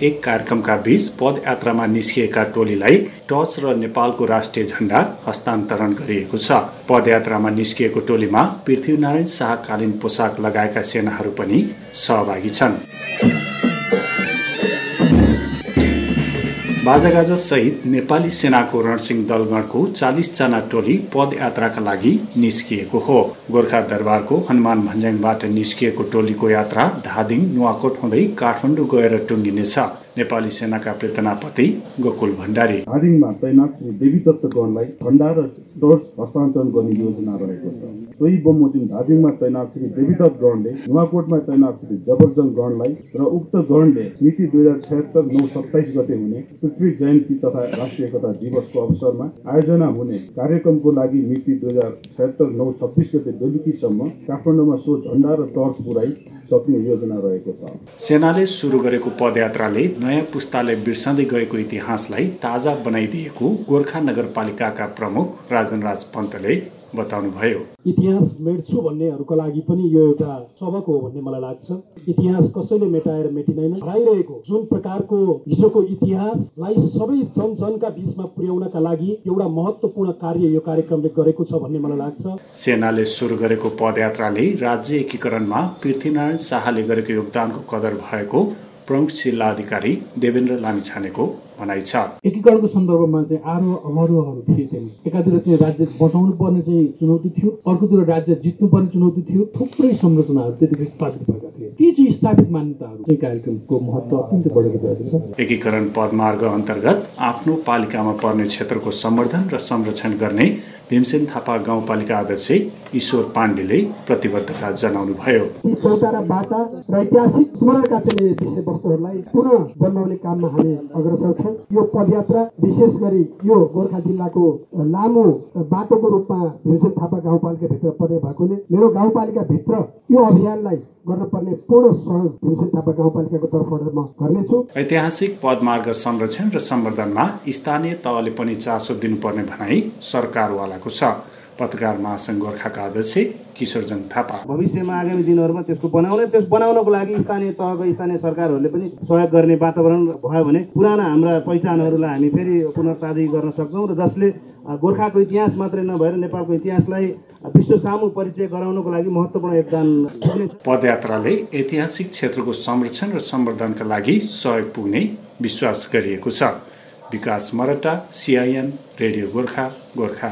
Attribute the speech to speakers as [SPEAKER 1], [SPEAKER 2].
[SPEAKER 1] एक कार्यक्रमका बीच पदयात्रामा निस्किएका टोलीलाई टर्च र नेपालको राष्ट्रिय झण्डा हस्तान्तरण गरिएको छ। पदयात्रामा निस्किएको टोलीमा पृथ्वीनारायण शाहकालीन पोसाक लगाएका सेनाहरू पनि सहभागी छन्। बाजागाजा सहित नेपाली सेनाको रणसिंह दलगणको चालिसजना टोली पदयात्राका लागि निस्किएको हो। गोर्खा दरबारको हनुमान भन्ज्याङबाट निस्किएको टोलीको यात्रा धादिङ नुवाकोट हुँदै काठमाडौँ गएर टुङ्गिनेछ। नेपाली सेनाका प्रेतनापति गोकुल भण्डारी।
[SPEAKER 2] धादिङमा तैनात देवी दत्त गणलाई झण्डा र हस्तान्तरण गर्ने योजना रहेको छ। सोही बमोजिम धादिङमा तैनात श्री देवीदत्त गणले नुवाकोटमा तैनात श्री जबरजङ गणलाई र उक्त गणले मिति दुई हजार छयत्तर नौ सत्ताइस गते हुने पृथ्वी जयन्ती तथा राष्ट्रिय एकता दिवसको अवसरमा आयोजना हुने कार्यक्रमको लागि मिति दुई हजार छयत्तर नौ छब्बिस गते बेलुकीसम्म काठमाडौँमा सो झण्डा र टर्च पुर्याइ सक्ने योजना रहेको छ।
[SPEAKER 1] सेनाले सुरु गरेको पदयात्राले नयाँ पुस्ताले बिर्सँदै गएको इतिहासलाई ताजा बनाइदिएको गोर्खा नगरपालिकाका प्रमुख राजन राज पन्तले बताउनुभयो।
[SPEAKER 3] इतिहास मेट्छु भन्नेहरूको लागि पनि यो एउटा सबक हो भन्ने मलाई लाग्छ। इतिहास कसैले मेटाएर मेटिँदैन। हराइरहेको जुन प्रकारको हिजोको इतिहासलाई सबै जन जनका बिचमा पुर्याउनका लागि एउटा महत्त्वपूर्ण कार्य यो कार्यक्रमले गरेको छ भन्ने मलाई लाग्छ।
[SPEAKER 1] सेनाले सुरु गरेको पदयात्राले राज्य एकीकरणमा पृथ्वीनारायण शाहले गरेको योगदानको कदर भएको प्रमुख जिल्ला अधिकारी देवेन्द्र लामिछानेको भनाइ छ।
[SPEAKER 4] एकीकरणको सन्दर्भमा चाहिँ आरोह अवरोहहरू थिए त्यहाँ एकातिर चाहिँ राज्य बचाउनु पर्ने चाहिँ चुनौती थियो। अर्कोतिर राज्य जित्नुपर्ने चुनौती थियो। थुप्रै संरचनाहरू त्यतिखेर स्थापित भएका थिए। ती चाहिँ स्थापित मान्यताहरू चाहिँ कार्यक्रमको महत्त्व अत्यन्तै बढेको गएको छ।
[SPEAKER 1] एकीकरण पदमार्ग अन्तर्गत आफ्नो पालिकामा पर्ने क्षेत्रको सम्वर्धन र संरक्षण गर्ने भीमसेन थापा गाउँपालिका अध्यक्ष ईश्वर पाण्डेले प्रतिबद्धता जनाउनुभयो।
[SPEAKER 3] र ऐतिहासिक स्मरणका चाहिँ विषयवस्तुहरूलाई पुनः जन्माउने काममा हामी अग्रसर छौँ यो पदयात्रा विशेष गरी यो गोर्खा जिल्लाको लामो बाटोको रूपमा भीमसेन थापा गाउँपालिकाभित्र पर्ने भएकोले मेरो गाउँपालिकाभित्र यो अभियानलाई गर्नुपर्ने पूर्ण सहयोग भीमसेन थापा गाउँपालिकाको तर्फबाट म गर्नेछु।
[SPEAKER 1] ऐतिहासिक पदमार्ग संरक्षण र सम्वर्धनमा स्थानीय तहले पनि चासो दिनुपर्ने भनाई सरकारवालाको छ। पत्रकार महासङ्घ गोर्खाका अध्यक्ष किशोरजङ थापा।
[SPEAKER 5] भविष्यमा आगामी दिनहरूमा त्यसको बनाउने त्यस बनाउनको लागि स्थानीय तहको स्थानीय सरकारहरूले पनि सहयोग गर्ने वातावरण भयो भने पुराना हाम्रा पहिचानहरूलाई हामी फेरि पुनर्ताजी गर्न सक्छौँ र जसले गोर्खाको इतिहास मात्रै नभएर नेपालको इतिहासलाई विश्व सामु परिचय गराउनको लागि महत्त्वपूर्ण योगदान
[SPEAKER 1] पदयात्राले ऐतिहासिक क्षेत्रको संरक्षण र सम्वर्धनका लागि सहयोग पुग्ने विश्वास गरिएको छ। विकास मरटा सिआइएन रेडियो गोर्खा गोर्खा।